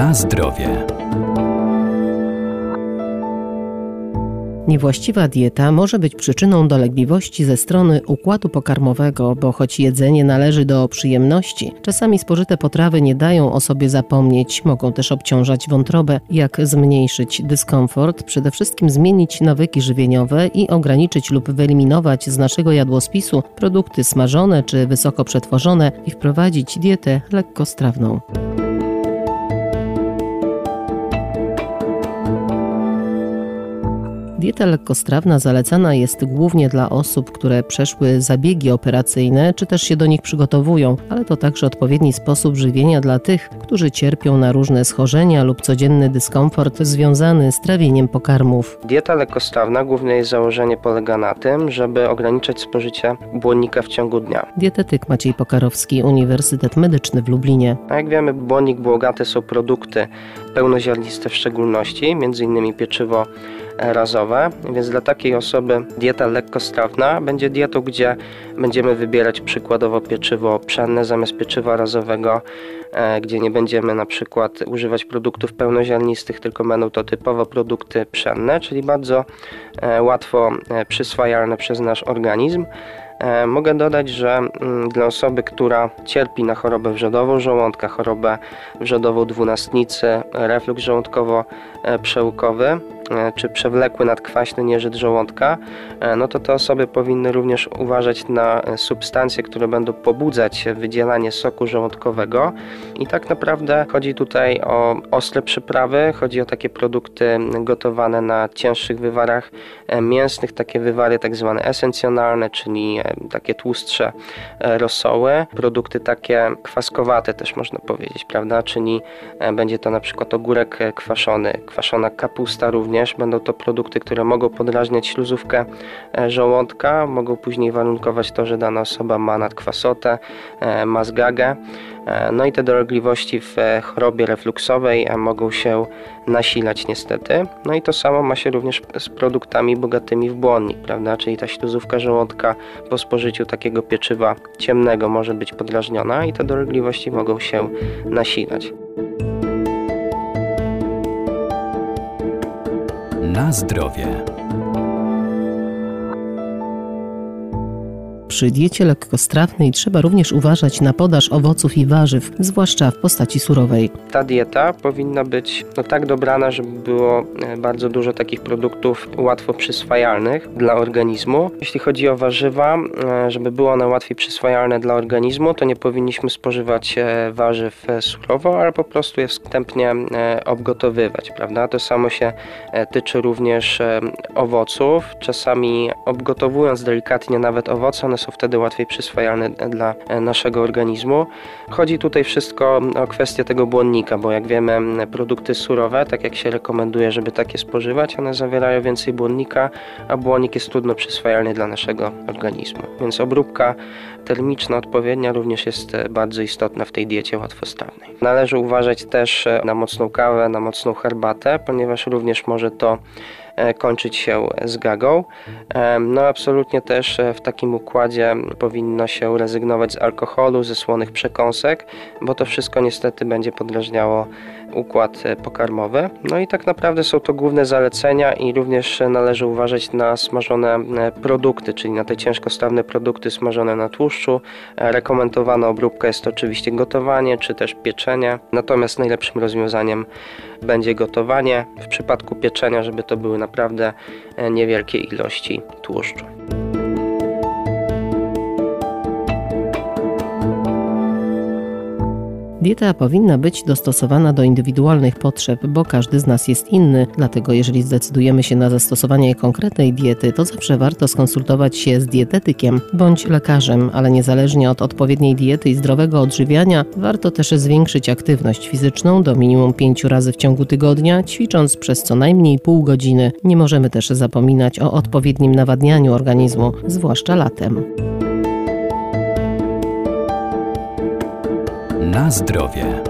Na zdrowie. Niewłaściwa dieta może być przyczyną dolegliwości ze strony układu pokarmowego, bo choć jedzenie należy do przyjemności, czasami spożyte potrawy nie dają o sobie zapomnieć, mogą też obciążać wątrobę. Jak zmniejszyć dyskomfort? Przede wszystkim zmienić nawyki żywieniowe i ograniczyć lub wyeliminować z naszego jadłospisu produkty smażone czy wysoko przetworzone i wprowadzić dietę lekkostrawną. Dieta lekkostrawna zalecana jest głównie dla osób, które przeszły zabiegi operacyjne, czy też się do nich przygotowują, ale to także odpowiedni sposób żywienia dla tych, którzy cierpią na różne schorzenia lub codzienny dyskomfort związany z trawieniem pokarmów. Dieta lekkostrawna, główne jej założenie polega na tym, żeby ograniczać spożycie błonnika w ciągu dnia. Dietetyk Maciej Pokarowski, Uniwersytet Medyczny w Lublinie. A jak wiemy, błonnik bogate są produkty pełnoziarniste w szczególności, m.in. pieczywo razowe, więc dla takiej osoby dieta lekkostrawna będzie dietą, gdzie będziemy wybierać przykładowo pieczywo pszenne zamiast pieczywa razowego, e, gdzie nie będziemy na przykład używać produktów pełnoziarnistych, tylko będą to typowo produkty pszenne, czyli bardzo e, łatwo e, przyswajalne przez nasz organizm. Mogę dodać, że mm, dla osoby, która cierpi na chorobę wrzodową żołądka, chorobę wrzodową dwunastnicy, reflux żołądkowo-przełykowy, E, czy przewlekły nadkwaśny nieżyt żołądka, e, no to te osoby powinny również uważać na substancje, które będą pobudzać wydzielanie soku żołądkowego. I tak naprawdę chodzi tutaj o ostre przyprawy, chodzi o takie produkty gotowane na cięższych wywarach e, mięsnych, takie wywary tak zwane esencjonalne, czyli takie tłustsze rosoły, produkty takie kwaskowate też można powiedzieć, prawda, czyli będzie to na przykład ogórek kwaszony, kwaszona kapusta również, również. Będą to produkty, które mogą podrażniać śluzówkę e, żołądka, mogą później warunkować to, że dana osoba ma nadkwasotę, e, ma zgagę. E, no i te dolegliwości w chorobie refluksowej mogą się nasilać niestety. No i to samo ma się również z produktami bogatymi w błonnik, prawda? Czyli ta śluzówka żołądka po spożyciu takiego pieczywa ciemnego może być podrażniona i te dolegliwości mogą się nasilać. Na zdrowie. Przy diecie lekkostrawnej trzeba również uważać na podaż owoców i warzyw, zwłaszcza w postaci surowej. Ta dieta powinna być no, tak dobrana, żeby było e, bardzo dużo takich produktów łatwo przyswajalnych dla organizmu. Jeśli chodzi o warzywa, e, żeby było one łatwiej przyswajalne dla organizmu, to nie powinniśmy spożywać e, warzyw surowo, ale po prostu je wstępnie obgotowywać, prawda? To samo się tyczy również owoców. Czasami obgotowując delikatnie nawet owoce, one są wtedy łatwiej przyswajalne dla naszego organizmu. Chodzi tutaj wszystko o kwestię tego błonnika, bo jak wiemy, produkty surowe, tak jak się rekomenduje, żeby takie spożywać, one zawierają więcej błonnika, a błonnik jest trudno przyswajalny dla naszego organizmu. Więc obróbka termiczna odpowiednia również jest bardzo istotna w tej diecie łatwostawnej. Należy uważać też na mocną kawę, na mocną herbatę, ponieważ również może to E, kończyć się z gagą. E, no absolutnie też e, w takim układzie powinno się rezygnować z alkoholu, ze słonych przekąsek, bo to wszystko niestety będzie podrażniało układ pokarmowy. No i tak naprawdę są to główne zalecenia i również należy uważać na smażone produkty, czyli na te ciężkostawne produkty smażone na tłuszczu. Rekomendowana obróbka jest oczywiście gotowanie czy też pieczenie, natomiast najlepszym rozwiązaniem będzie gotowanie. W przypadku pieczenia, żeby to były naprawdę e, niewielkie ilości tłuszczu. Dieta powinna być dostosowana do indywidualnych potrzeb, bo każdy z nas jest inny. Dlatego, jeżeli zdecydujemy się na zastosowanie konkretnej diety, to zawsze warto skonsultować się z dietetykiem bądź lekarzem, ale niezależnie od odpowiedniej diety i zdrowego odżywiania, warto też zwiększyć aktywność fizyczną do minimum 5 razy w ciągu tygodnia, ćwicząc przez co najmniej pół godziny. Nie możemy też zapominać o odpowiednim nawadnianiu organizmu, zwłaszcza latem. Na zdrowie.